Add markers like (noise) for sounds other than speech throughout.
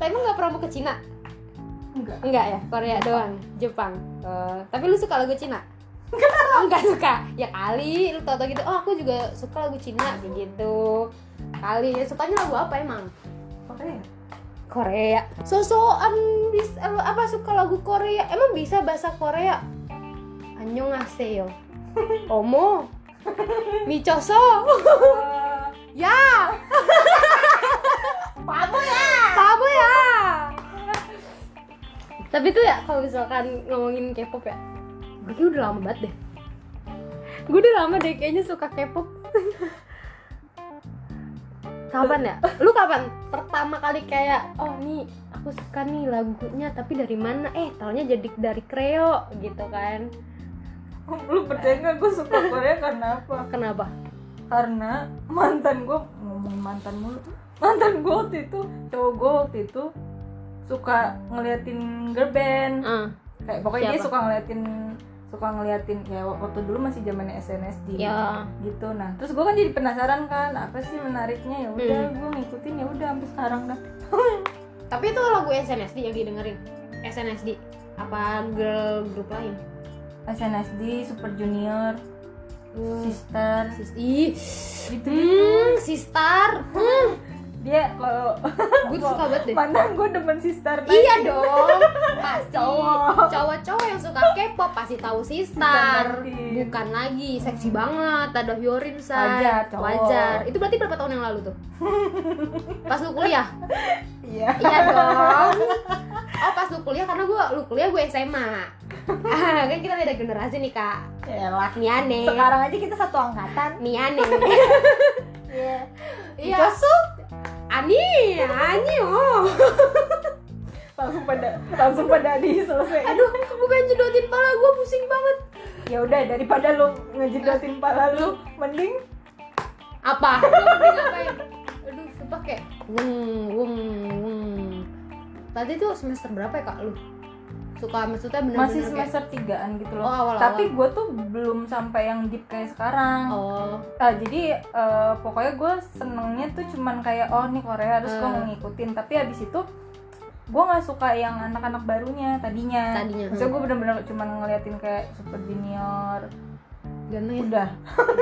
Tapi emang nggak pernah mau ke Cina? enggak Enggak ya, Korea doang, Jepang. Eh, tapi lu suka lagu Cina? Oh, enggak suka. Ya kali lu tau-tau gitu. Oh, aku juga suka lagu Cina kayak gitu. Kali ya sukanya lagu apa emang? Korea Korea. Sosokan bis eh, apa suka lagu Korea? Emang bisa bahasa Korea? Annyeonghaseyo. (laughs) Omo. Michoso. (laughs) ya. (laughs) Pabo ya Apa ya? Tapi tuh ya kalau misalkan ngomongin K-pop ya, gue udah lama banget deh. Gue udah lama deh kayaknya suka K-pop. kapan ya? Lu kapan pertama kali kayak oh nih aku suka nih lagunya tapi dari mana? Eh taunya jadi dari Kreo gitu kan. lu percaya nggak gue suka Korea karena apa Kenapa? karena mantan gue ngomong mantan mulu mantan gue waktu itu cowok gue waktu itu suka ngeliatin girl band Ah, kayak pokoknya dia Siapa? suka ngeliatin suka ngeliatin ya waktu dulu masih zamannya SNSD ya. gitu nah terus gue kan jadi penasaran kan apa sih menariknya ya udah Hmm. gue ngikutin ya udah sampai sekarang dah Tapi itu lagu SNSD yang didengerin. SNSD apa girl group lain? SNSD Super Junior Sister Sis ih, gitu hmm, sister. Hmm, dia kalau (laughs) gue suka banget deh. mantan gue demen Sister Iya dong, pasti (laughs) Cowok. cowok-cowok yang suka K-pop pasti tahu sister, Bukan bukan lagi seksi banget, ada Hyorin say, Wajar, cowok. wajar. Itu berarti berapa tahun yang lalu tuh? (laughs) Pas lu kuliah? iya iya dong. Oh pas lu kuliah karena gue lu kuliah gue SMA. Ah, kan kita beda generasi nih kak. Yalah. Nih aneh. sekarang aja kita satu angkatan Nih aneh. iya Iya. Picasso Ani, Ani oh. (laughs) langsung pada langsung pada di selesai Aduh, pengen jedotin pala gue pusing banget. ya udah daripada lu ngejedotin pala lu mending Apa? (laughs) Lu mending ngapain? Aduh, sumpah kayak wung wung wung. Tadi tuh semester berapa ya kak lu? Suka maksudnya bener-bener masih kayak- semester tigaan gitu loh Oh, awal-awal. tapi gue tuh belum sampai yang deep kayak sekarang Oh, Ah, jadi eh, pokoknya gue senengnya tuh cuman kayak oh nih Korea terus gue Hmm. mau ngikutin tapi habis itu gue nggak suka yang anak-anak barunya tadinya Tadinya, maksudnya hmm. gue bener-bener cuman ngeliatin kayak Super Junior ganteng ya. udah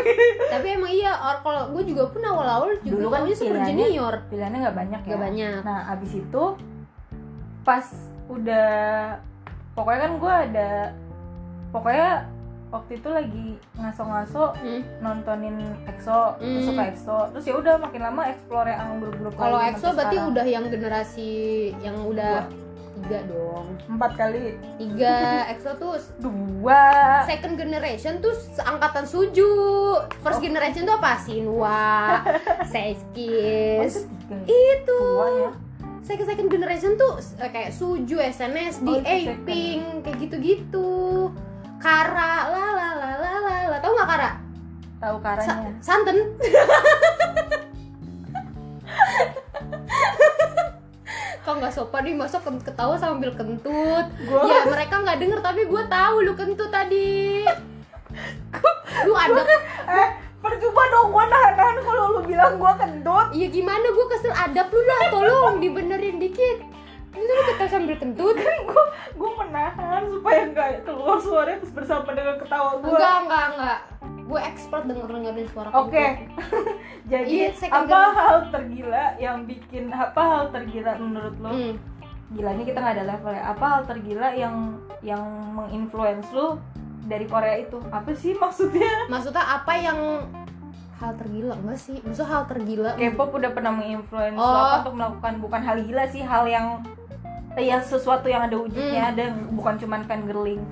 (laughs) Tapi emang iya, or- kalau gue juga pun awal-awal juga Dulu kan Super Junior. pilihannya nggak banyak ya Gak banyak. nah abis itu pas udah pokoknya kan gue ada pokoknya waktu itu lagi ngaso-ngaso Hmm. nontonin EXO terus Hmm. suka EXO terus ya udah makin lama explore yang grup-grup Kalau EXO berarti sekarang. udah yang generasi yang udah tiga dong. empat kali Tiga EXO tuh dua second generation tuh seangkatan Suju. First Oh. generation tuh apa? Sinwa, Seiskis. Masa tiga ya? Itu. dua ya Second second generation tuh eh, kayak Suju, SNSD, Oh. Apink, kayak gitu-gitu. Kara, la la la la la la. Tahu nggak Kara? tahu Sa- karanya santen. (laughs) Kok nggak sopan nih masa ken- ketawa sambil kentut Gua- Ya mereka nggak denger tapi gue tahu lu kentut tadi (laughs) Lu ada eh percuma dong gua nahan-nahan kalau lu bilang gua kentut. Iya gimana? Gue kesel. Adab lu lah tolong dibenerin dikit. Itu lu ketawa sambil kentut? (laughs) Gua gua menahan supaya nggak keluar suara terus bersama dengan ketawa gua. Enggak enggak enggak. Gue expert denger dengerin suara Oke, kentut (laughs) jadi Iya, apa hal tergila yang bikin apa hal tergila menurut lo? Hmm. Gilanya kita nggak ada level ya. Apa hal tergila yang yang menginfluence lo dari Korea itu? Apa sih maksudnya? (laughs) Maksudnya apa yang hal tergila enggak sih? Maksudnya hal tergila K-pop udah pernah menginfluence Oh. apa untuk melakukan bukan hal gila sih, hal yang yang sesuatu yang ada wujudnya Hmm. ada bukan cuman fangirling.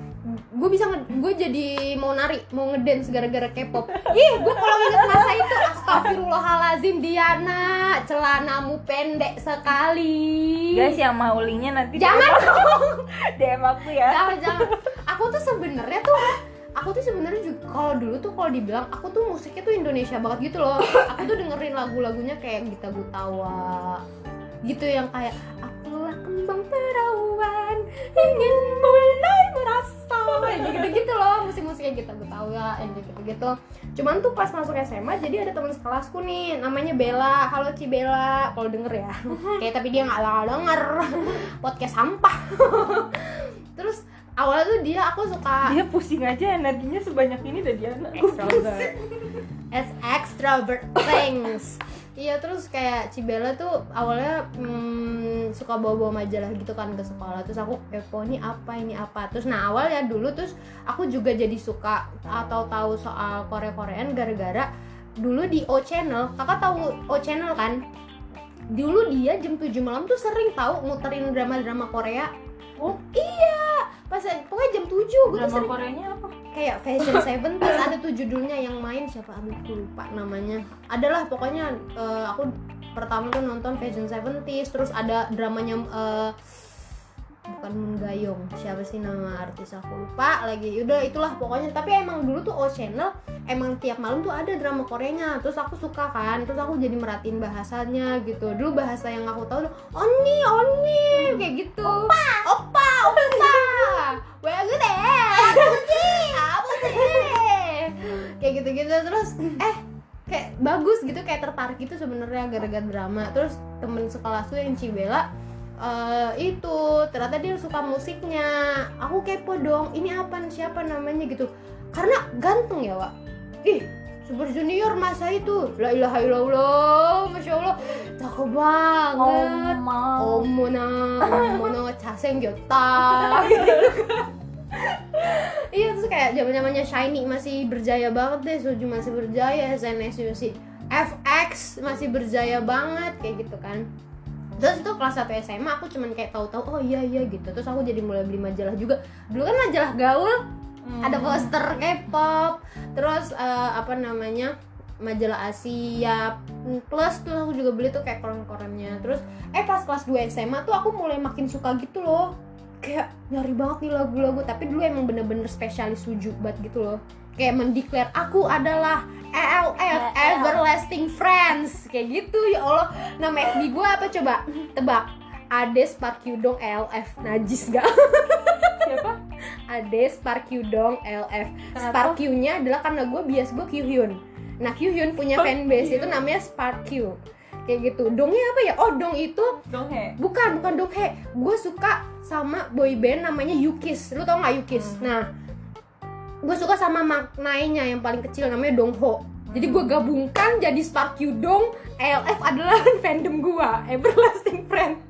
Gue bisa gue jadi mau nari mau ngedance gara-gara K-pop. Ih gue kalau inget masa itu astagfirullahalazim Diana celanamu pendek sekali. Guys yang mau linknya nanti jangan DM aku, dong. (laughs) DM aku ya. jangan jangan. Aku tuh sebenarnya tuh aku tuh sebenarnya juga kalau dulu tuh kalau dibilang aku tuh musiknya tuh Indonesia banget gitu loh. Aku tuh dengerin lagu-lagunya kayak Gita Gutawa gitu yang kayak akulah kembang perawan ingin mulai merasa kayak gitu gitu loh musik-musik kayak gitu gue tahu ya yang gitu gitu cuman tuh pas masuk SMA jadi ada teman sekelasku nih namanya Bella. Halo Ci Bella. Kalau denger ya. (laughs) Kayak tapi dia nggak denger. (laughs) Podcast sampah. (laughs) Terus awalnya tuh dia aku suka dia pusing aja energinya sebanyak ini dari anak. Extrovert. As extrovert things iya terus kayak Cibela tuh awalnya hmm, suka bawa-bawa majalah gitu kan ke sekolah. Terus aku kepo ini apa? Ini apa? Terus nah awalnya dulu terus aku juga jadi suka atau tahu soal Korea-Korean gara-gara dulu di O Channel. Kakak tahu O Channel kan? Dulu dia jam 7 malam tuh sering tahu muterin drama-drama Korea. Oh. Iya pas pokoknya jam 7 gue tuh drama sering Koreanya apa kayak Fashion Seventies ada tuh judulnya yang main siapa? Aku lupa namanya. Adalah pokoknya eh, aku pertama tuh nonton Fashion Seventies terus ada dramanya eh, bukan Moon Gayong siapa sih nama artis aku lupa lagi. Udah itulah pokoknya. Tapi emang dulu tuh O Channel emang tiap malam tuh ada drama Koreanya. Terus aku suka kan terus aku jadi merhatiin bahasanya gitu. Dulu bahasa yang aku tahu oni oni itu kayak tertarik gitu sebenarnya gara-gara drama. Terus temen sekelas gue yang Cibela uh, eh, itu ternyata dia suka musiknya. Aku kepo dong ini apa siapa namanya gitu. Karena ganteng ya Wak. Ih Super Junior masa itu. La ilaha illallah Masya Allah. Cakep banget. Omona Omona Caseng ya, Gyota Iya terus kayak zaman zamannya Shiny masih berjaya banget deh Suju masih berjaya SNSD FX masih berjaya banget kayak gitu kan. Terus itu kelas 1 SMA aku cuman kayak tahu-tahu oh iya iya gitu. Terus aku jadi mulai beli majalah juga. Dulu kan majalah gaul Hmm. ada poster K-pop terus eh, apa namanya majalah Asia plus tuh aku juga beli tuh kayak koran-korannya. Terus eh pas kelas 2 SMA tuh aku mulai makin suka gitu loh. Kayak nyari banget nih lagu-lagu tapi dulu emang bener-bener spesialis suju banget gitu loh kayak mendeklar aku adalah ELF ELF. Everlasting Friends. Kayak gitu ya Allah. Nama FB gue apa coba? Tebak. Ades Parkyudong ELF najis gak? siapa? Ades Parkyudong ELF? Sparkyu-nya adalah karena gue bias gue Kyuhyun. Nah Kyuhyun punya fanbase itu namanya Sparkyu Kayak gitu. Dongnya apa ya? Oh Dong itu dong he bukan bukan Donghae. Gue suka sama boyband namanya Yukis. Lu tau gak Yukis? Hmm. Nah gue suka sama maknainya yang paling kecil namanya Dongho. Jadi gue gabungkan jadi Sparkyu Dong ELF adalah (laughs) fandom gue Everlasting Friend.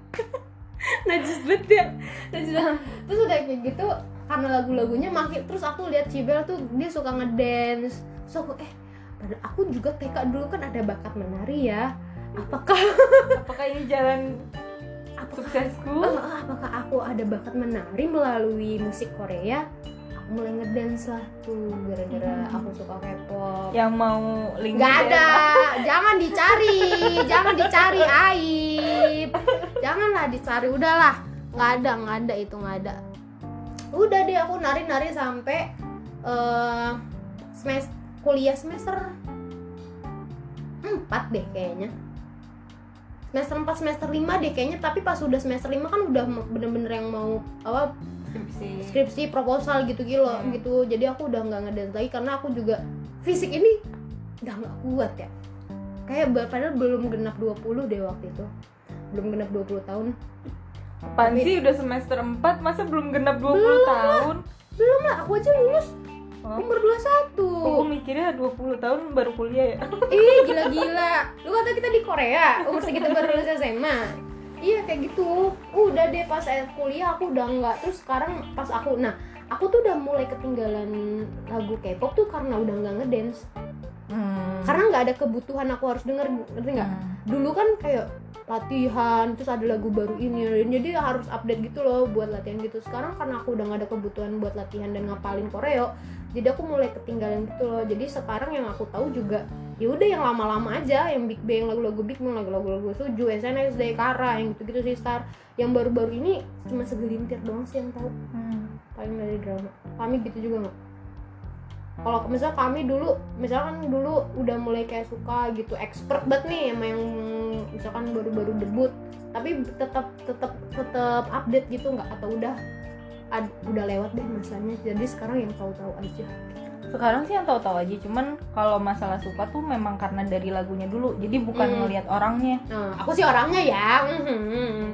(laughs) Najis banget ya najis banget. terus udah kayak gitu karena lagu-lagunya makin terus aku lihat Cibel tuh dia suka ngedance. So aku eh padahal aku juga TK dulu kan ada bakat menari ya. Apakah (laughs) apakah ini jalan apakah suksesku? Apakah aku ada bakat menari melalui musik Korea mulai ngedance lah. Tuh gara-gara aku suka K-pop. Yang mau link nggak ada. (laughs) jangan dicari. Jangan dicari aib. Janganlah dicari. Udahlah. Nggak ada nggak ada itu nggak ada. Udah deh aku nari nari sampai eh semester kuliah semester 4 deh kayaknya. Semester 4 semester 5 deh kayaknya. Tapi pas udah semester 5 kan udah bener-bener yang mau apa skripsi. Skripsi proposal gitu gitu Hmm. gitu. Jadi aku udah nggak ngedance lagi karena aku juga fisik ini udah nggak kuat ya. Kayak padahal belum genap 20 deh waktu itu. Belum genap 20 tahun. Apaan sih udah semester 4 masa belum genap 20 Belum tahun? belum lah aku aja lulus. Oh, umur Kok 21 mikirnya 20 tahun baru kuliah ya? ih gila-gila. Lu kata kita di Korea? Umur segitu baru lulus SMA iya kayak gitu. Udah deh pas kuliah aku udah nggak. Terus sekarang pas aku nah aku tuh udah mulai ketinggalan lagu K-pop tuh karena udah nggak ngedance. Hmm. karena nggak ada kebutuhan aku harus denger ngerti nggak? Dulu kan kayak latihan terus ada lagu baru ini. Jadi harus update gitu loh buat latihan gitu. Sekarang karena aku udah nggak ada kebutuhan buat latihan dan ngapalin koreo jadi aku mulai ketinggalan gitu loh. Jadi sekarang yang aku tahu juga ya udah yang lama-lama aja yang big bang lagu-lagu big bang lagu-lagu lagu suju SNSD Kara yang gitu-gitu sih star. Yang baru-baru ini cuma segelintir doang sih yang tahu. Hmm. paling dari drama. Kami gitu juga nggak? Kalau misal kami dulu misalkan dulu udah mulai kayak suka gitu expert banget nih sama yang misalkan baru-baru debut tapi tetap tetap tetap update gitu nggak? Atau udah ad- udah lewat deh masanya. Jadi sekarang yang tahu-tahu aja sekarang sih yang tahu-tahu aja cuman kalau masalah suka tuh memang karena dari lagunya dulu jadi bukan Hmm. ngelihat orangnya Nah, aku sih orangnya ya. mhm.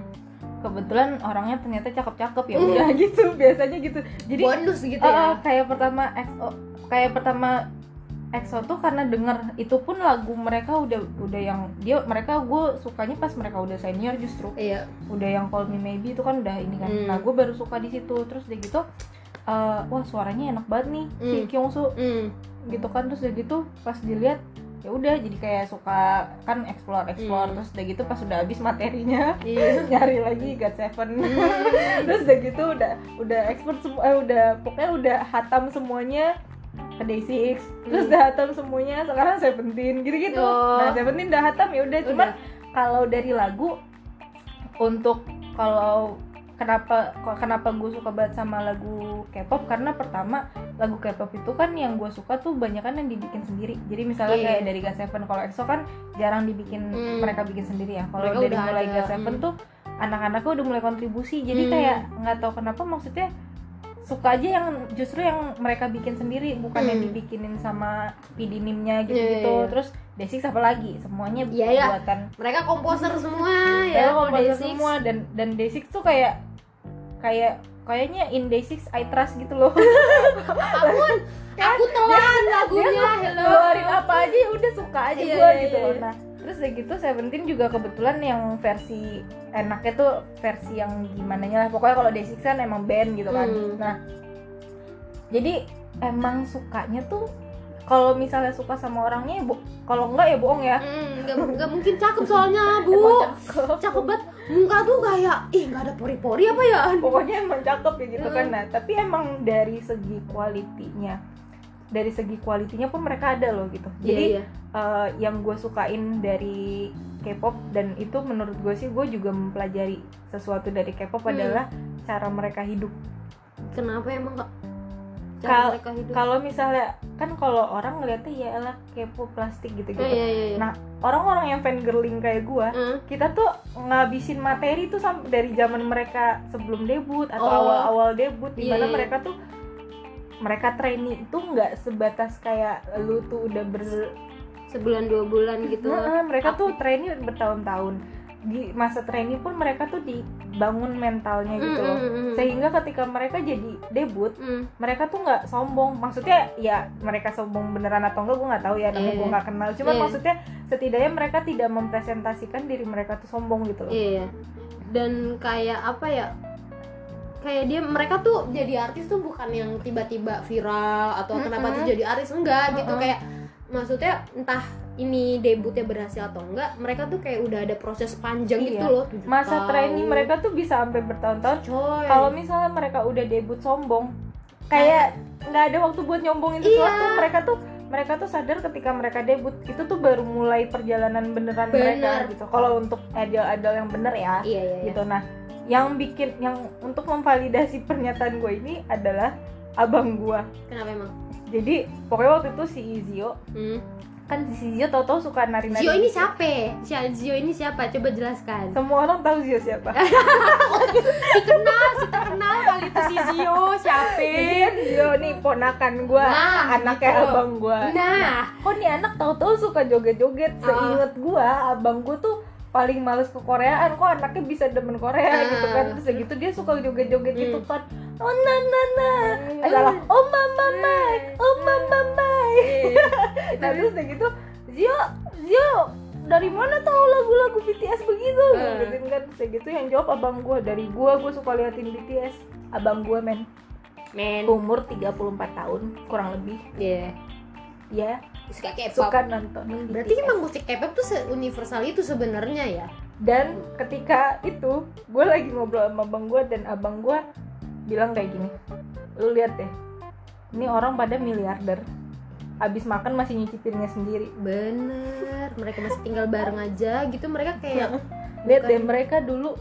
kebetulan orangnya ternyata cakep-cakep ya Hmm. udah (laughs) gitu biasanya gitu jadi Bonus gitu eh, ya. kayak pertama EXO kayak pertama EXO tuh karena denger itu pun lagu mereka udah udah yang dia mereka gue sukanya pas mereka udah senior justru Iya. udah yang Call Me Maybe itu kan udah ini kan Hmm. nah gue baru suka di situ terus udah gitu eh, wah suaranya enak banget nih si Hmm. Kyungsu Hmm. gitu kan terus udah gitu pas dilihat ya udah jadi kayak suka kan explore explore Hmm. terus udah gitu pas udah habis materinya Iya. (laughs) nyari lagi God Seven Hmm. (laughs) terus udah gitu udah udah expert semua eh, udah pokoknya udah hatam semuanya ke Day6 terus Hmm. udah hatam semuanya sekarang Seventeen gitu gitu Oh. nah Seventeen udah hatam ya udah cuman kalau dari lagu untuk kalau kenapa kok kenapa gue suka banget sama lagu K-pop karena pertama lagu K-pop itu kan yang gue suka tuh banyak kan yang dibikin sendiri jadi misalnya Iya. kayak dari GOT7 kalau EXO kan jarang dibikin Hmm. mereka bikin sendiri ya kalau dari mulai ada, GOT7 hmm. tuh anak-anaknya udah mulai kontribusi jadi Hmm. kayak nggak tahu kenapa maksudnya suka aja yang justru yang mereka bikin sendiri bukan yang Hmm. dibikinin sama PD-nim-nya Iya, gitu-gitu iya, iya. terus Desik apa lagi semuanya Iya, iya. buatan Mereka komposer semua ya ya. komposer Day6. semua dan dan Day6 tuh kayak kayak kayaknya in Day6 I trust gitu loh (laughs) Apa pun. Aku telan lagunya. Hello. apa aja ya udah suka aja Iya, gue iya, gitu iya, loh iya. nah terus udah gitu Seventeen juga kebetulan yang versi enaknya tuh versi yang gimana lah. Pokoknya kalau Day6 kan emang band gitu kan. Hmm. nah jadi emang sukanya tuh kalau misalnya suka sama orangnya ya bo- kalau enggak ya bohong ya. Hmm, nggak nggak mungkin cakep soalnya (laughs) bu. Emang cakep. cakep banget. Muka tuh kayak ih nggak ada pori-pori apa ya? Pokoknya emang cakep ya gitu kan. Mm. nah tapi emang dari segi kualitinya dari segi kualitinya pun mereka ada loh gitu jadi iya. eh, yang gue sukain dari K-pop dan itu menurut gue sih gue juga mempelajari sesuatu dari K-pop Hmm. adalah cara mereka hidup kenapa emang kak Kal- kalau misalnya kan kalau orang ngeliatnya ya elah K-pop plastik gitu Oh, gitu iya iya iya Nah, orang-orang yang fan girling kayak gue Hmm. kita tuh ngabisin materi tuh sam- dari zaman mereka sebelum debut atau Oh. awal-awal debut di Iya, mana iya. mereka tuh mereka trainee itu nggak sebatas kayak lu tuh udah ber sebulan dua bulan gitu Nah, mereka tuh trainee bertahun-tahun di masa trainee pun mereka tuh dibangun mentalnya gitu Hmm, loh hmm, hmm, hmm. sehingga ketika mereka jadi debut Hmm. mereka tuh nggak sombong maksudnya ya mereka sombong beneran atau enggak gue nggak tahu ya namanya Iya. gue nggak kenal cuman Iya. maksudnya setidaknya mereka tidak mempresentasikan diri mereka tuh sombong gitu loh Iya. Dan kayak apa ya? Kayak dia mereka tuh jadi artis tuh bukan yang tiba-tiba viral atau kenapa Mm-mm. tuh jadi artis enggak gitu Mm-mm. kayak maksudnya entah ini debutnya berhasil atau enggak mereka tuh kayak udah ada proses panjang Iya. gitu loh masa tahun. trainee mereka tuh bisa sampai bertahun-tahun coy kalau misalnya mereka udah debut sombong kayak nggak ada waktu buat nyombongin sesuatu Iya. mereka tuh mereka tuh sadar ketika mereka debut itu tuh baru mulai perjalanan beneran Bener. mereka gitu kalau untuk idol-idol yang bener ya iya iya, iya. gitu nah yang bikin yang untuk memvalidasi pernyataan gue ini adalah abang gue kenapa emang? Jadi pokoknya waktu itu si Izio hmm. kan si Izio tau-tau suka nari-nari Zio ini gitu. siapa? Si Zio ini siapa? Coba jelaskan. Semua orang tahu Zio siapa. (laughs) Si kenal si terkenal kali itu si Zio siapa? Jadi kan Zio nih ponakan gue Nah, anaknya gitu. abang gue nah. Kok nih anak tahu-tahu suka joget-joget? Ah. seinget gua abang gua tuh paling males ke Koreaan kok anaknya bisa demen Korea? Ah. gitu kan. Terus gitu dia suka joget-joget gitu Hmm. kan. Oh na na na. Eh, salah oh mama mai oh mama mai (laughs) nah terus udah gitu Zio Zio dari mana tahu lagu-lagu BTS begitu? Ah. gitu kan. Terus udah gitu yang jawab abang gua. Dari gua gua suka liatin BTS abang gua men. Men. Umur 34 tahun kurang lebih. Iya. ya suka K-pop. Suka nontonin berarti BTS. emang musik K-pop tuh universal itu sebenarnya ya? Dan ketika itu gue lagi ngobrol sama abang gue dan abang gue bilang kayak gini lu lihat deh ini orang pada miliarder. Habis makan masih nyicipinnya sendiri. Bener mereka masih tinggal bareng aja gitu mereka kayak lihat deh mereka dulu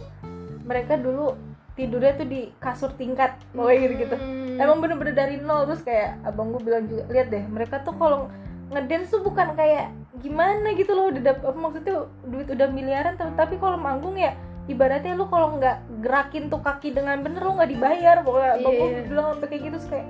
mereka dulu tidurnya tuh di kasur tingkat pokoknya gitu gitu Hmm. emang bener-bener dari nol terus kayak abang gue bilang juga lihat deh mereka tuh kalau ngedance tuh bukan kayak gimana gitu loh udah apa maksudnya duit udah miliaran tapi, tapi kalau manggung ya ibaratnya lu kalau nggak gerakin tuh kaki dengan bener lu nggak dibayar pokoknya gue Iya. bilang sampai kayak gitu kayak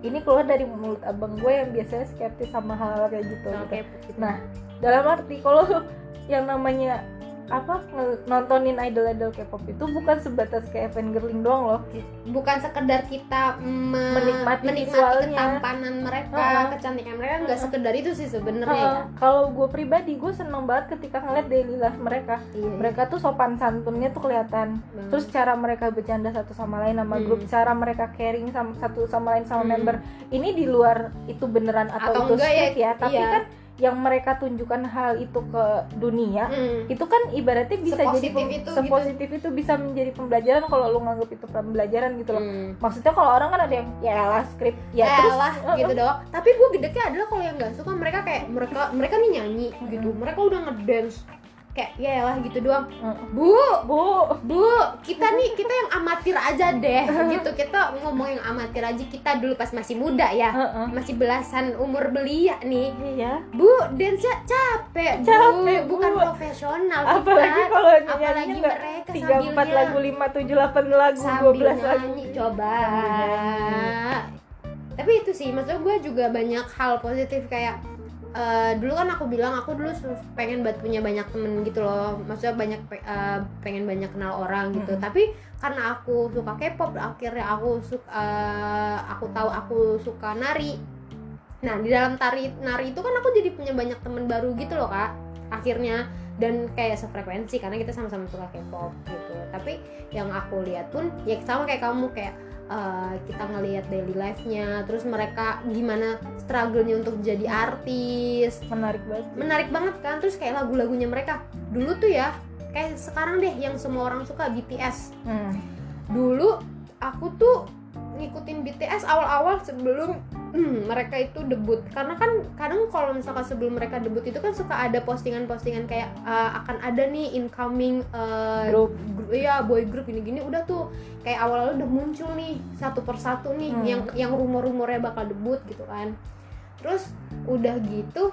ini keluar dari mulut abang gue yang biasanya skeptis sama hal-hal kayak gitu, Sama gitu. Gitu. Nah, dalam arti kalau (laughs) yang namanya apa nontonin idol-idol K-pop itu bukan sebatas kayak fangirling doang loh. bukan sekedar kita me- Menikmati menikmati visualnya. ketampanan mereka, Heeh. kecantikan mereka nggak Heeh. sekedar itu sih sebenarnya ya. Uh, kalau gue pribadi gue seneng banget ketika ngeliat daily life mereka. Iya. Mereka tuh sopan santunnya tuh kelihatan. Banget. Terus cara mereka bercanda satu sama lain sama Hmm. grup, cara mereka caring sama satu sama lain sama Hmm. member. Ini di luar itu beneran atau, Atau itu enggak ya, script ya, tapi iya. kan yang mereka tunjukkan hal itu ke dunia Hmm. itu kan ibaratnya bisa jadi Sepositif pem- itu gitu. sepositif itu bisa menjadi pembelajaran kalau lu nganggap itu pembelajaran gitu loh Hmm. maksudnya kalau orang kan ada yang ya lah skrip ya Eh, terus lah uh, gitu doang tapi gue gedeknya adalah kalau yang nggak suka mereka kayak mereka mereka nih nyanyi gitu mereka udah ngedance kayak ya lah gitu doang. Uh, bu bu. Bu kita nih kita yang amatir aja deh (laughs) gitu. Kita ngomong yang amatir aja kita dulu pas masih muda ya uh, uh. masih belasan umur belia nih. Iya. Bu dance capek Capek, bu. Bukan Bu. profesional apalagi kita kalau apalagi nyanyinya nggak mereka tiga empat lagu lima tujuh delapan lagu dua belas lagu. nyanyi coba. Sambil nyanyi. tapi itu sih maksudnya gue juga banyak hal positif kayak eh, dulu kan aku bilang aku dulu pengen buat punya banyak temen gitu loh. Maksudnya banyak pe- eh, pengen banyak kenal orang gitu. Mm-mm. tapi karena aku suka K-pop akhirnya aku suka eh, aku tahu aku suka nari. Nah di dalam tari nari itu kan aku jadi punya banyak temen baru gitu loh kak akhirnya. Dan kayak sefrekuensi karena kita sama-sama suka K-pop gitu. Tapi yang aku lihat pun ya sama kayak kamu kayak uh, kita ngelihat daily life-nya terus mereka gimana struggle-nya untuk jadi artis. Menarik banget menarik banget kan terus kayak lagu-lagunya mereka. Dulu tuh ya kayak sekarang deh yang semua orang suka BTS hmm. dulu aku tuh ngikutin BTS awal-awal sebelum hmm, mereka itu debut. Karena kan kadang kalau misalkan sebelum mereka debut itu kan suka ada postingan-postingan kayak uh, akan ada nih incoming uh, Grup. gru- iya boy group gini-gini. Udah tuh kayak awal-awal udah muncul nih satu persatu nih Hmm. yang yang rumor-rumornya bakal debut gitu kan. Terus udah gitu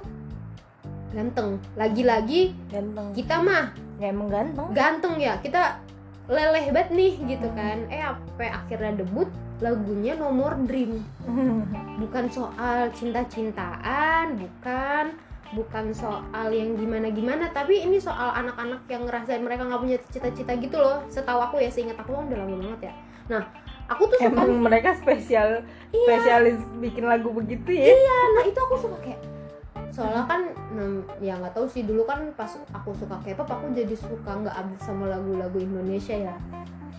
ganteng. Lagi-lagi ganteng. kita mah ya emang ganteng. ganteng ya. Kita leleh banget nih gitu Hmm. kan. Eh apa akhirnya debut lagunya nomor dream. (laughs) Bukan soal cinta-cintaan bukan bukan soal yang gimana-gimana tapi ini soal anak-anak yang ngerasain mereka nggak punya cita-cita gitu loh. Setahu aku ya seingat aku udah lama banget ya. Nah aku tuh suka emang mereka spesial Iya. spesialis bikin lagu begitu ya? Nah itu aku suka kayak soalnya kan ya nggak tahu sih dulu kan pas aku suka K-pop aku jadi suka nggak abis sama lagu-lagu Indonesia ya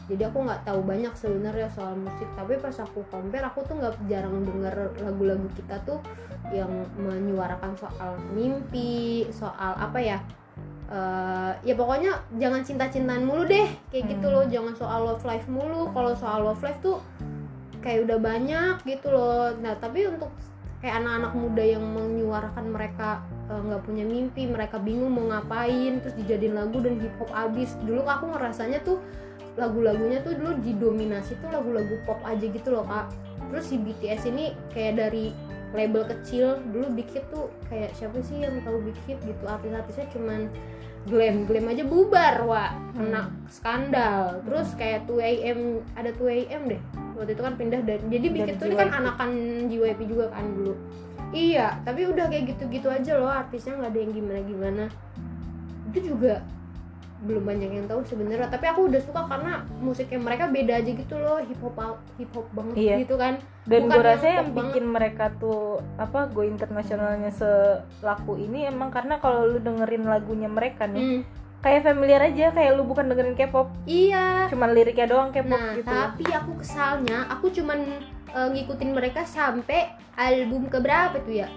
jadi aku nggak tahu banyak sebenarnya soal musik. Tapi pas aku compare aku tuh nggak jarang denger lagu-lagu kita tuh yang menyuarakan soal mimpi soal apa ya Eh, ya pokoknya jangan cinta-cintaan mulu deh. Kayak gitu Hmm. loh jangan soal love life mulu. Kalau soal love life tuh kayak udah banyak gitu loh. Nah tapi untuk kayak anak-anak muda yang menyuarakan mereka eh, nggak punya mimpi mereka bingung mau ngapain terus dijadiin lagu dan hip hop abis. Dulu aku ngerasanya tuh lagu-lagunya tuh dulu didominasi tuh lagu-lagu pop aja gitu loh kak. Terus si BTS ini kayak dari label kecil dulu Big Hit tuh kayak siapa sih yang tahu Big Hit gitu? Artis-artisnya cuman glam glam aja bubar wa kena skandal. Terus kayak 2AM ada 2AM deh. Waktu itu kan pindah dari jadi Big Hit tuh ini kan anakan JYP juga kan dulu. Iya tapi udah kayak gitu-gitu aja loh artisnya nggak ada yang gimana-gimana. Itu juga belum banyak yang tahu sebenarnya tapi aku udah suka karena musiknya mereka beda aja gitu loh hip hop hip hop banget Iya. gitu kan dan gue rasa yang pop banget. bikin mereka tuh apa go internasionalnya selaku ini emang karena kalau lu dengerin lagunya mereka nih Hmm, kayak familiar aja kayak lu bukan dengerin K-pop iya cuman liriknya doang K-pop Nah, gitu tapi aku kesalnya, aku cuman eh, ngikutin mereka sampai album keberapa tuh ya?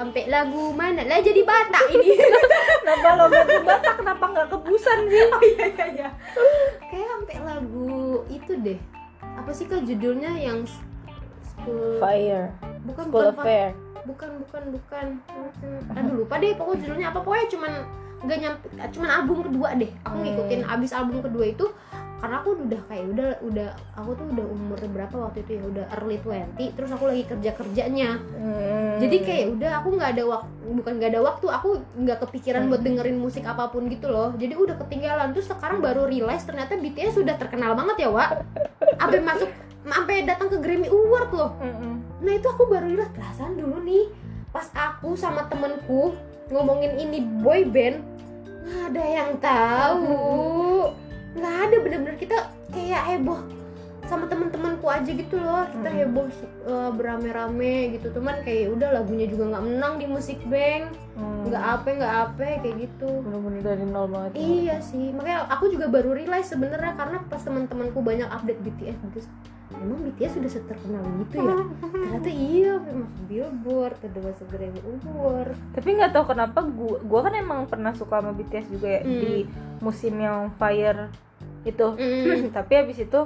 Sampai lagu mana? Lah jadi Batak ini. (laughs) kenapa lo ke Batak kenapa nggak ke Busan sih (laughs) oh iya iya iya. Kayak sampai lagu itu deh. Apa sih kak judulnya yang school Fire bukan School bukan, Affair bukan bukan bukan aduh lupa deh pokoknya judulnya apa pokoknya cuman nggak nyampe cuman album kedua deh aku Hmm. ngikutin abis album kedua itu karena aku udah kayak udah udah aku tuh udah umur berapa waktu itu ya udah early 20 terus aku lagi kerja kerjanya Hmm. jadi kayak udah aku nggak ada waktu bukan nggak ada waktu aku nggak kepikiran Hmm. buat dengerin musik apa pun gitu loh jadi udah ketinggalan terus sekarang baru realize ternyata BTS sudah terkenal banget ya Wak apa (laughs) masuk sampai datang ke Grammy Award loh Mm-mm. nah itu aku baru lihat perasaan dulu nih pas aku sama temenku ngomongin ini boy band nggak ada yang tahu. Nggak ada bener-bener kita kayak heboh sama teman-temanku aja gitu loh kita Mm-mm. heboh uh, berame-rame gitu cuman kayak udah lagunya juga nggak menang di musik bank Hmm. nggak apa nggak apa kayak gitu bener-bener dari nol banget ya. Iya sih, makanya aku juga baru realize sebenarnya karena pas teman-temanku banyak update BTS, BTS emang BTS sudah seterkenal gitu ya? (laughs) Ternyata iya, memang Billboard, udah masuk Grammy Award. tapi nggak tahu kenapa gua gua kan emang pernah suka sama BTS juga ya Hmm. di musim yang Fire itu Mm. (clears throat) tapi habis itu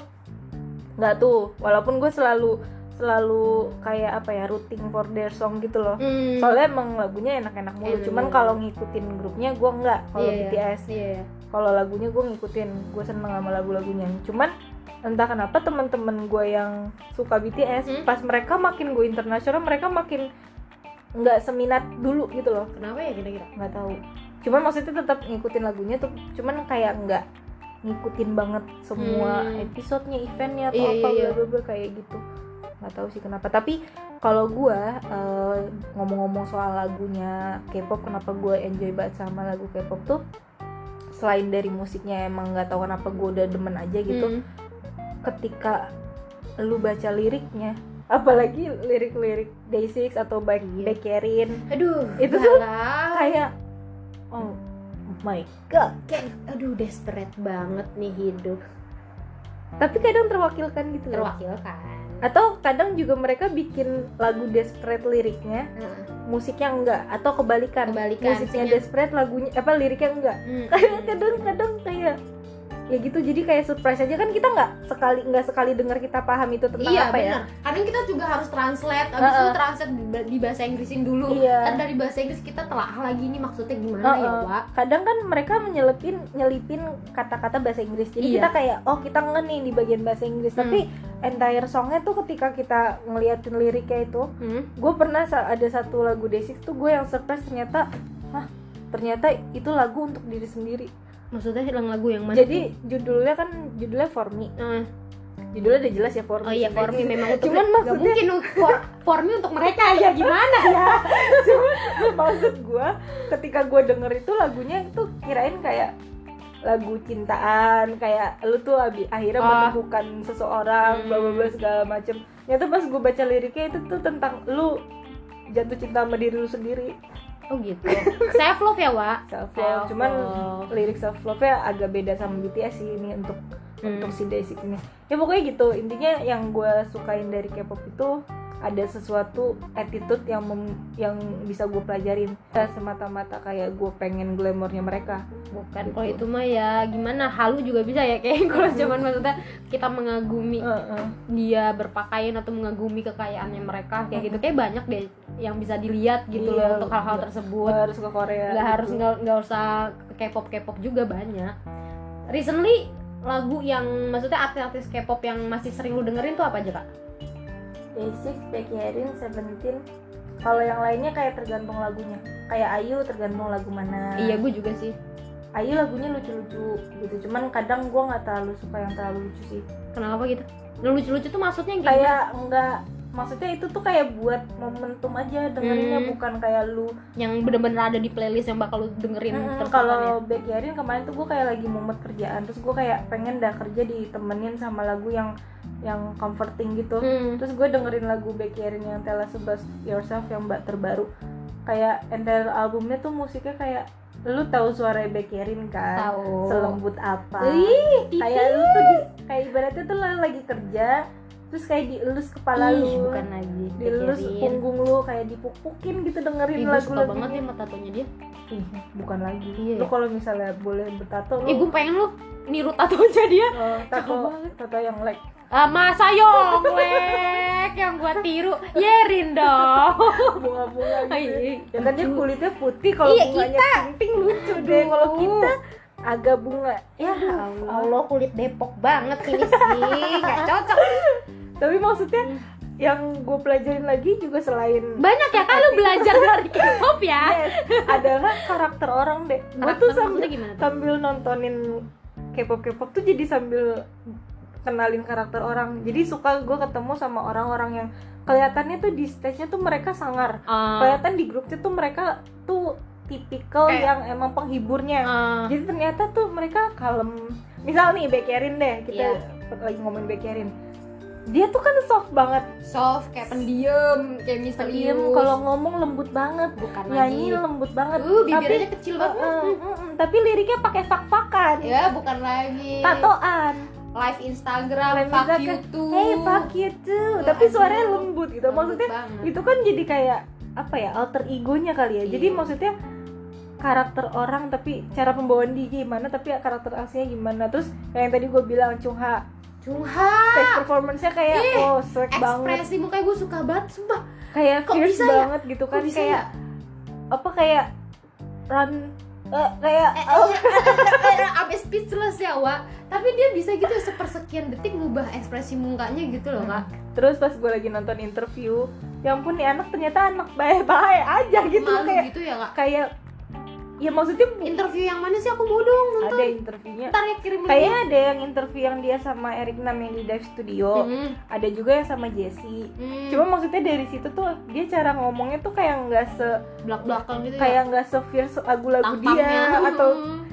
nggak tuh walaupun gue selalu selalu kayak apa ya rooting for their song gitu loh Mm. soalnya emang lagunya enak-enak mulu Enak. cuman kalau ngikutin grupnya gue nggak kalau Iya, BTS Iya. kalau lagunya gue ngikutin gue seneng sama lagu-lagunya cuman entah kenapa teman-teman gue yang suka BTS Hmm. pas mereka makin gue internasional mereka makin nggak seminat dulu gitu loh Kenapa ya kira-kira? nggak tahu cuman maksudnya tetap ngikutin lagunya tuh cuman kayak nggak ngikutin banget semua Hmm. episodenya eventnya atau Iya, apa iya, iya. bla kayak gitu nggak tahu sih kenapa tapi kalau gua eh, ngomong-ngomong soal lagunya K-pop kenapa gue enjoy banget sama lagu K-pop tuh selain dari musiknya emang nggak tahu kenapa gue udah demen aja gitu Mm. ketika lu baca liriknya apalagi lirik-lirik Day6 atau Baek Iya. Baekhyun Aduh, Itu tuh kayak oh my god kayak aduh desperate banget nih hidup. tapi kadang terwakilkan gitu loh. Terwakilkan. atau kadang juga mereka bikin lagu desperate liriknya Heeh. musiknya enggak atau kebalikan, Kebalikan, musiknya musiknya- desperate lagunya apa liriknya enggak (laughs) Mm. kayak kadang-kadang kayak ya gitu jadi kayak surprise aja kan kita nggak sekali nggak sekali dengar kita paham itu tentang iya apa ya benar. Kadang kita juga harus translate, abis Heeh. itu translate di, di bahasa Inggrisin dulu. Iya. Dan dari bahasa Inggris kita telah lagi ini maksudnya gimana ya, Heeh. Pak? kadang kan mereka menyelipin nyelipin kata-kata bahasa Inggris jadi Iya. kita kayak oh kita nge nih di bagian bahasa Inggris Hmm. tapi entire songnya tuh ketika kita ngeliatin liriknya itu Hmm? gue pernah ada satu lagu Desik tuh gue yang surprise ternyata hah ternyata itu lagu untuk diri sendiri Maksudnya hilang lagu yang mana? jadi judulnya kan judulnya For Me Eh, judulnya udah jelas ya For Me oh iya for me memang untuk cuman maksudnya mungkin (laughs) for, for me untuk mereka ya gimana ya? maksud gue ketika gue denger itu lagunya itu kirain kayak lagu cintaan kayak lu tuh abi- akhirnya Oh. menemukan seseorang Hmm. bla bla bla segala macem ternyata pas gue baca liriknya itu tuh tentang lu jatuh cinta sama diri lu sendiri Oh gitu. Self love ya, Wak. self love Self cuman love. lirik self love nya agak beda sama BTS sih ini untuk Hmm. untuk si Day6 ini ya pokoknya gitu intinya yang gue sukain dari K-pop itu ada sesuatu attitude yang mem- yang bisa gue pelajarin semata-mata kayak gue pengen glamornya mereka Bukan Gitu. kalau itu mah ya gimana halu juga bisa ya kayak (laughs) kalau cuman maksudnya kita mengagumi Heeh. dia berpakaian atau mengagumi kekayaannya mereka kayak gitu kayak banyak deh yang bisa dilihat gitu Iya, loh untuk hal-hal tersebut Nggak harus ke Korea nggak harus gitu. nggak nggak usah K-pop K-pop juga banyak recently lagu yang maksudnya artis-artis K-pop yang masih sering lu dengerin tuh apa aja kak? Day6, Baekhyun, Seventeen kalau yang lainnya kayak tergantung lagunya kayak Ayu tergantung lagu mana Iya gue juga sih. Ayu lagunya lucu-lucu gitu cuman kadang gue nggak terlalu suka yang terlalu lucu sih Kenapa gitu? Lucu-lucu tuh maksudnya yang kayak enggak maksudnya itu tuh kayak buat momentum aja dengerinnya Hmm. bukan kayak lu yang bener-bener ada di playlist yang bakal lu dengerin Hmm, terus kalau Baekhyun kemarin tuh gue kayak lagi mumet kerjaan terus gue kayak pengen dah kerja ditemenin sama lagu yang yang comforting gitu Hmm. terus gue dengerin lagu Baekhyun yang Tell Us About Yourself yang mbak terbaru kayak entire albumnya tuh musiknya kayak lu tahu suara Baekhyun kan Tahu. selembut apa Ih, kayak lu tuh di, kayak ibaratnya tuh lu lagi kerja terus kayak dielus kepala Ih, lu bukan lagi dielus punggung lu kayak dipupukin gitu dengerin Ih, gue suka lagu-lagu banget ya sama tatonya dia. Ih, bukan lagi Iya lu ya? kalau misalnya boleh bertato lu Ih, gue pengen lu niru tatonya dia. oh, tato banget. tato yang like Ah, masa yonglek yang gua tiru. Yerin dong. bunga-bunga gitu Iya, ya kan dia kulitnya putih kalau Iya, bunganya pink lucu deh kalau kita agak bunga ya Allah Allah kulit Depok banget ini sih. Gak cocok. Tapi maksudnya yang gue pelajarin lagi juga selain Banyak ya kan lu belajar (laughs) dari K-pop ya. yes, adalah karakter orang deh gue tuh sambil tuh? sambil nontonin K-pop K-pop tuh jadi sambil kenalin karakter orang. Jadi suka gue ketemu sama orang-orang yang kelihatannya tuh di stage-nya tuh mereka sangar. Ah, kelihatan di grupnya tuh mereka tuh tipikal Kayak- yang emang penghiburnya. Ah, jadi ternyata tuh mereka kalem. Misal nih Bekerin deh. Kita Iya. lagi ngomongin Bekerin dia tuh kan soft banget. Soft kayak pendiam kayak misterius diem kalau ngomong lembut banget. Bukan nyanyi lagi. lembut banget. Uh tapi bibirnya kecil banget. Eh, eh, eh, eh, tapi liriknya pakai fak-fakan. Ya bukan lagi. Tatoan. Live Instagram Live fuck Instagram, you too. Hey fuck you too. Tuh, tapi suaranya aduh, lembut gitu. Lembut maksudnya banget. itu kan jadi kayak apa ya alter egonya kali ya. Jadi Iya. maksudnya karakter orang tapi cara pembawaan dia gimana tapi karakter aslinya gimana. Terus yang tadi gue bilang Chungha Cungha stage performance-nya kayak Ih, oh swag banget. ekspresi mukanya gue suka banget sumpah. Kayak kok fierce bisa ya? banget gitu Kok kan bisa kayak ya? apa kayak run eh, kayak Eh, oh, eh, sampai speechless ya Wak tapi dia bisa gitu sepersekian detik ngubah ekspresi mukanya gitu loh kak. Terus pas gue lagi nonton interview yang pun nih anak ternyata anak baik-baik aja gitu malu kayak gitu ya kak? kayak ya maksudnya bu- interview yang mana sih? Aku mau dong nonton. ada interviewnya. Ntar ya kirim kayaknya ada yang interview yang dia sama Eric Nam yang di Dive Studio. Hmm, ada juga yang sama Jessie hmm. cuma maksudnya dari situ tuh dia cara ngomongnya tuh kayak nggak se belak belakan gitu kayak nggak se fierce lagu-lagu dia (laughs) atau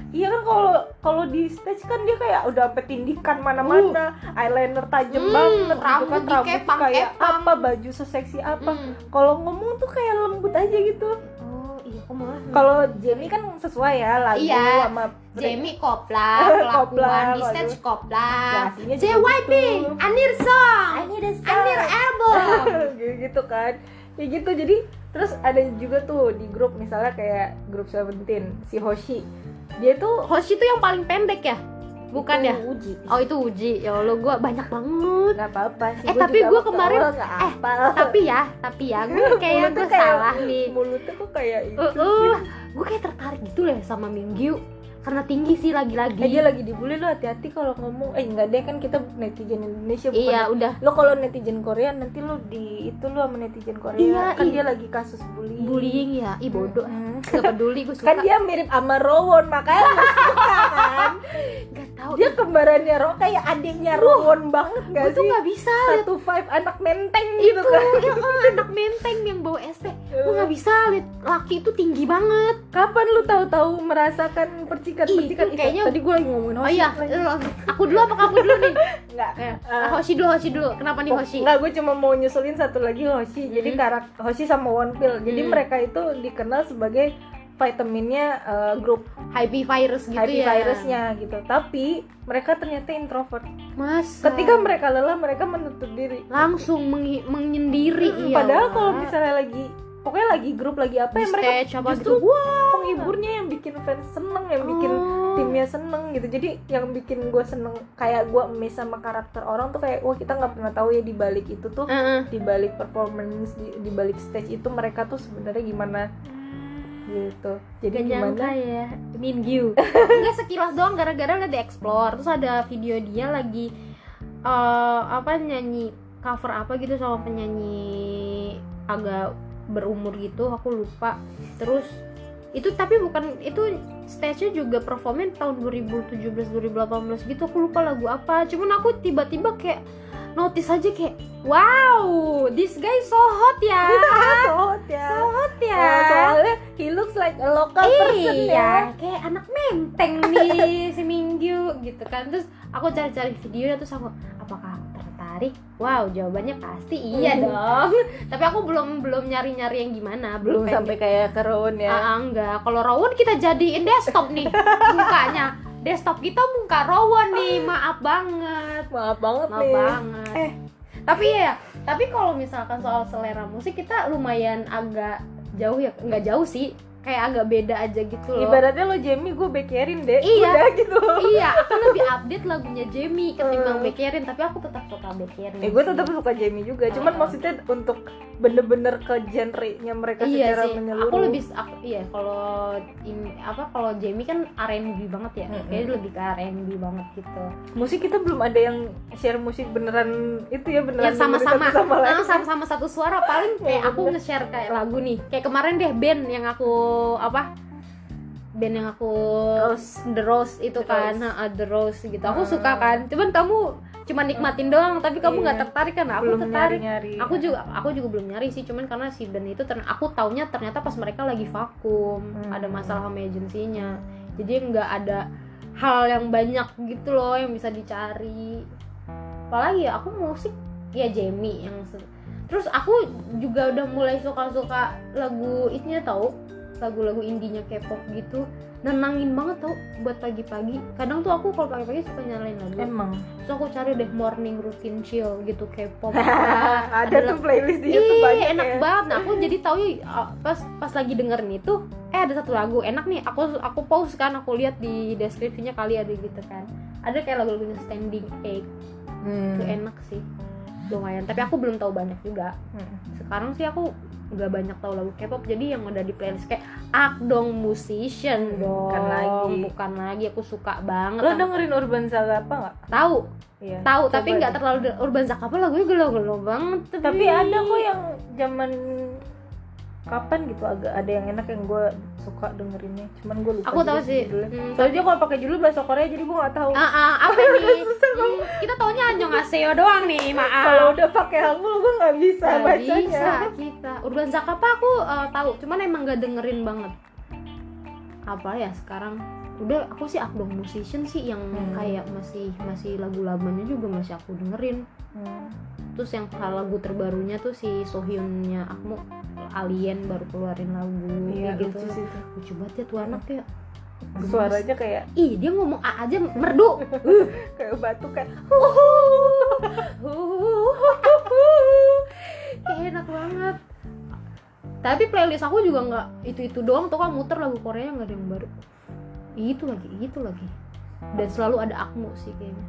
iya kan kalau kalau di stage kan dia kayak udah sampai tindikan mana-mana. Eyeliner tajam Hmm, banget gitu rambut kan rambut kayak kepang. apa baju seseksi apa. Hmm. kalau ngomong tuh kayak lembut aja gitu kok malah kalau Jamie kan sesuai ya lagu Iya. sama Jamie kopla, kelakuan di stage kopla. JYP, gitu. Anir Song, need a Anir album. (laughs) Gitu kan ya gitu jadi terus ada juga tuh di grup misalnya kayak grup Seventeen si Hoshi dia tuh Hoshi tuh yang paling pendek ya? Bukan itu ya? Uji Oh itu Uji, ya Allah gue banyak banget. Nggak apa-apa sih Eh, gua tapi waktu kemarin- nggak eh. Tapi ya, tapi ya gue (laughs) kayak gue salah nih. mulutnya kok kayak itu uh, uh, Gue kayak tertarik gitu loh sama Minggu. Karena tinggi sih lagi-lagi. Eh, dia lagi dibully lo hati-hati kalau ngomong. Eh enggak deh kan kita netizen Indonesia bukan Iya udah. Lo kalau netizen Korea nanti lo di itu lo sama netizen Korea. Iya, kan iya. dia lagi kasus bullying. Bullying ya Ih bodoh. (laughs) Hmm. Gak peduli gue suka. kan dia mirip sama Rowon makanya lo suka kan? Gak tau dia kembarannya Ro kayak adiknya Rowon banget gak sih? gak bisa satu five anak menteng itu gitu kan. (laughs) ya oh, anak menteng yang bawa ST gue nggak bisa lihat laki itu tinggi banget. Kapan lu tahu-tahu merasakan percikan-percikan Itu kayaknya- tadi gue lagi ngomongin oh Hoshi. iya lagi. lo- aku dulu apa kamu dulu nih? (laughs) Enggak Eh, Eh, Hoshi dulu Hoshi dulu. Kenapa nih Hoshi? Enggak, gue cuma mau nyusulin satu lagi Hoshi. Jadi Hmm. karak Hoshi sama One Pill. Jadi Hmm. mereka itu dikenal sebagai vitaminnya eh, grup happy virus gitu happy ya virusnya gitu. Tapi mereka ternyata introvert. mas Ketika mereka lelah, mereka menutup diri. langsung menyendiri Hmm, iya Padahal kalau misalnya lagi pokoknya lagi grup lagi apa Di ya mereka stage apa justru gitu penghiburnya yang bikin fans seneng, yang bikin Oh. timnya seneng gitu jadi yang bikin gue seneng kayak gue miss sama karakter orang tuh kayak wah kita nggak pernah tahu ya di balik itu tuh Heeh. di balik performance di, di balik stage itu mereka tuh sebenarnya gimana gitu. Jadi Gak nyangka gimana ya Minggu (laughs) Enggak sekilas doang. Gara-gara liat di explore Terus ada video dia lagi eh, Apa nyanyi Cover apa gitu sama penyanyi Agak berumur gitu. Aku lupa. Terus itu tapi bukan itu stage-nya juga performnya tahun 2017 2018 gitu. Aku lupa lagu apa. Cuman aku tiba-tiba kayak notice aja kayak wow this guy so hot ya. (laughs) So hot ya. So hot ya. Oh, soalnya he looks like a local person ya. iya kayak anak menteng nih (laughs) si Minggu gitu kan. Terus aku cari-cari videonya terus aku apakah tertarik wow jawabannya pasti (laughs) iya dong. Tapi aku belum belum nyari-nyari yang gimana belum pengen- sampai kayak keron ya? Ah, enggak. Kalau Rowan kita jadiin desktop nih mukanya. Desktop kita muka Rowan nih (laughs) maaf banget. Maaf banget maaf nih. banget. Eh. tapi ya tapi kalau misalkan soal selera musik kita lumayan agak jauh ya nggak jauh sih kayak agak beda aja gitu loh ibaratnya lo Jamie gue bekerin deh Iya. udah gitu iya aku lebih update lagunya Jamie ketimbang Hmm. Bekerin tapi aku tetap suka Bekerin Eh gue tetap suka Jamie juga, cuman Oh. maksudnya untuk bener-bener ke genre-nya mereka iya secara sih menyeluruh. aku lebih aku, iya kalau ini apa kalau Jamie kan R&B banget ya Mm-mm. kayaknya lebih ke R&B banget gitu musik kita belum ada yang share musik beneran itu ya beneran yang sama-sama sama lain. ah, sama-sama satu suara paling kayak Iya, aku nge-share kayak lagu nih kayak kemarin deh band yang aku apa band yang aku Rose. The Rose itu The kan Rose. The Rose gitu aku Ah. suka kan cuman kamu cuma nikmatin doang tapi kamu nggak Iya. tertarik kan? Aku belum tertarik. nyari-nyari aku juga aku juga belum nyari sih cuman karena si Ben itu ternyata aku taunya ternyata pas mereka lagi vakum Hmm. ada masalah sama agensinya. Jadi nggak ada hal yang banyak gitu loh yang bisa dicari. Apalagi ya aku musik ya Jamie yang terus aku juga udah mulai suka-suka lagu itunya tau? Lagu-lagu indinya K-pop gitu nenangin banget tau buat pagi-pagi kadang tuh aku kalau pagi-pagi suka nyalain lagu emang terus aku cari deh morning routine chill gitu K-pop ada (laughs) Ada tuh playlist di YouTube banyak enak ya. banget. Nah, aku jadi tahu uh, pas pas lagi dengerin itu, eh ada satu lagu enak nih. Aku aku pause kan, aku lihat di deskripsinya kali ada gitu kan. Ada kayak lagu-lagunya Standing Egg. Hmm. Itu enak sih. Lumayan, tapi aku belum tahu banyak juga. Hmm. Sekarang sih aku nggak banyak tahu lagu K-pop jadi yang udah di playlist kayak Akdong Musician Hmm, dong. bukan lagi. bukan lagi aku suka banget. Lo dengerin Urban Saga apa nggak? Tahu. Iya, tahu tapi nggak terlalu Urban Zakapa lagunya gelo-gelo banget tapi ada kok yang zaman kapan gitu agak ada yang enak yang gue suka dengerinnya cuman gue lupa Aku tahu sih. Hmm, soalnya kalau pakai judul bahasa Korea jadi gue nggak tahu Ah, ah, apa nih? (laughs) Hmm, kita taunya Annyeonghaseyo doang nih, maaf. kalau udah pakai hangul gue nggak bisa Nggak bacanya bisa kita. Urban Zakapa aku eh, tahu, cuman emang gak dengerin banget. Apa ya sekarang? Udah aku sih Akdong Musician sih yang Hmm. kayak masih masih lagu lamanya juga masih aku dengerin. Hmm. Terus yang lagu terbarunya tuh si Sohyunnya Akmu Alien baru keluarin lagu iya kayak gitu. lucu sih. Lucu banget ya tuh anak ya. Gemes. suaranya kayak Ih, dia ngomong A aja merdu. (laughs) kayak batu kan (laughs) kayak enak banget tapi playlist aku juga nggak itu itu doang tuh kan muter lagu Korea nggak ada yang baru itu lagi itu lagi dan selalu ada Akmu sih kayaknya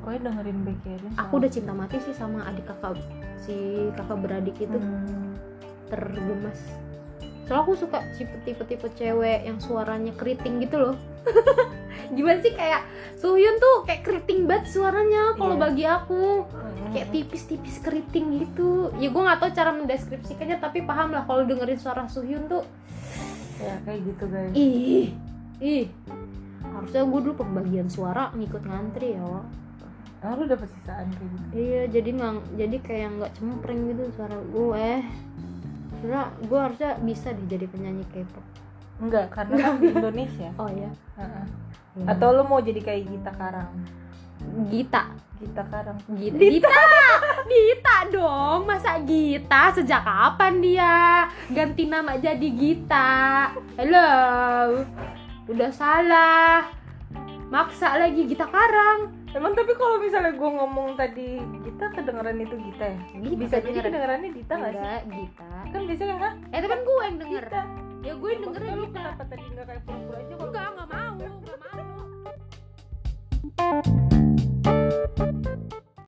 pokoknya dengerin Becky aja aku udah cinta mati sih sama adik kakak si kakak beradik itu. Hmm. tergemas. Soalnya aku suka tipe tipe tipe cewek yang suaranya keriting gitu loh. (laughs) Gimana sih kayak Suhyun tuh kayak keriting banget suaranya kalau Iya. bagi aku. Hmm. kayak tipis-tipis keriting gitu. Ya gue nggak tahu cara mendeskripsikannya tapi paham lah kalau dengerin suara Suhyun tuh. Ya kayak gitu guys. Ih. Ih. Harusnya gue dulu pembagian suara ngikut ngantri ya Wak. ah lu dapet sisaan kayak gitu. Iya jadi nggak jadi kayak nggak cempreng gitu suara gue Sebenernya gue harusnya bisa deh jadi penyanyi K-pop. Enggak karena kan di Indonesia. (laughs) Oh ya Heeh. atau lu mau jadi kayak Gita Karang? Gita. Gita Karang. Gita. Gita! Gita dong! Masa Gita? Sejak kapan dia? Ganti nama jadi Gita. Halo udah salah. Maksa lagi Gita Karang Emang tapi kalau misalnya gue ngomong tadi Gita kedengeran itu Gita ya? Gita Bisa jadi kedengerannya Gita gak sih? Enggak, Gita Kan biasanya kan? Eh tapi kan gue yang denger Gita. Ya gue yang dengerin ya Gita Kenapa tadi gak kayak pura-pura aja? Enggak, gak mau, gak mau (laughs)